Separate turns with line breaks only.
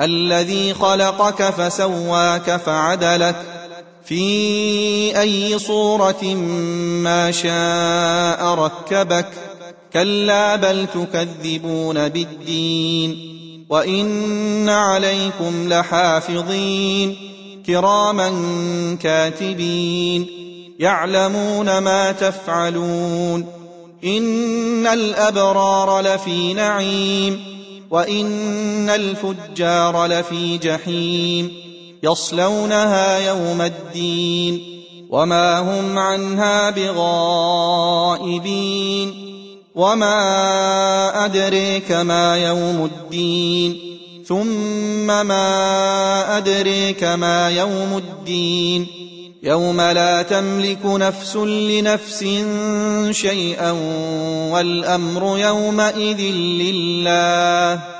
الذي خلقك فسواك فعدلك في أي صورة ما شاء ركبك كلا بل تكذبون بالدين وإن عليكم لحافظين كراما كاتبين يعلمون ما تفعلون ان الابرار لفي نعيم وان الفجار لفي جحيم يصلونها يوم الدين وما هم عنها بغائبين وما ادريك ما يوم الدين ثم ما ادريك ما يوم الدين يوم لا تملك نفس لنفس شيئا والأمر يومئذ لله.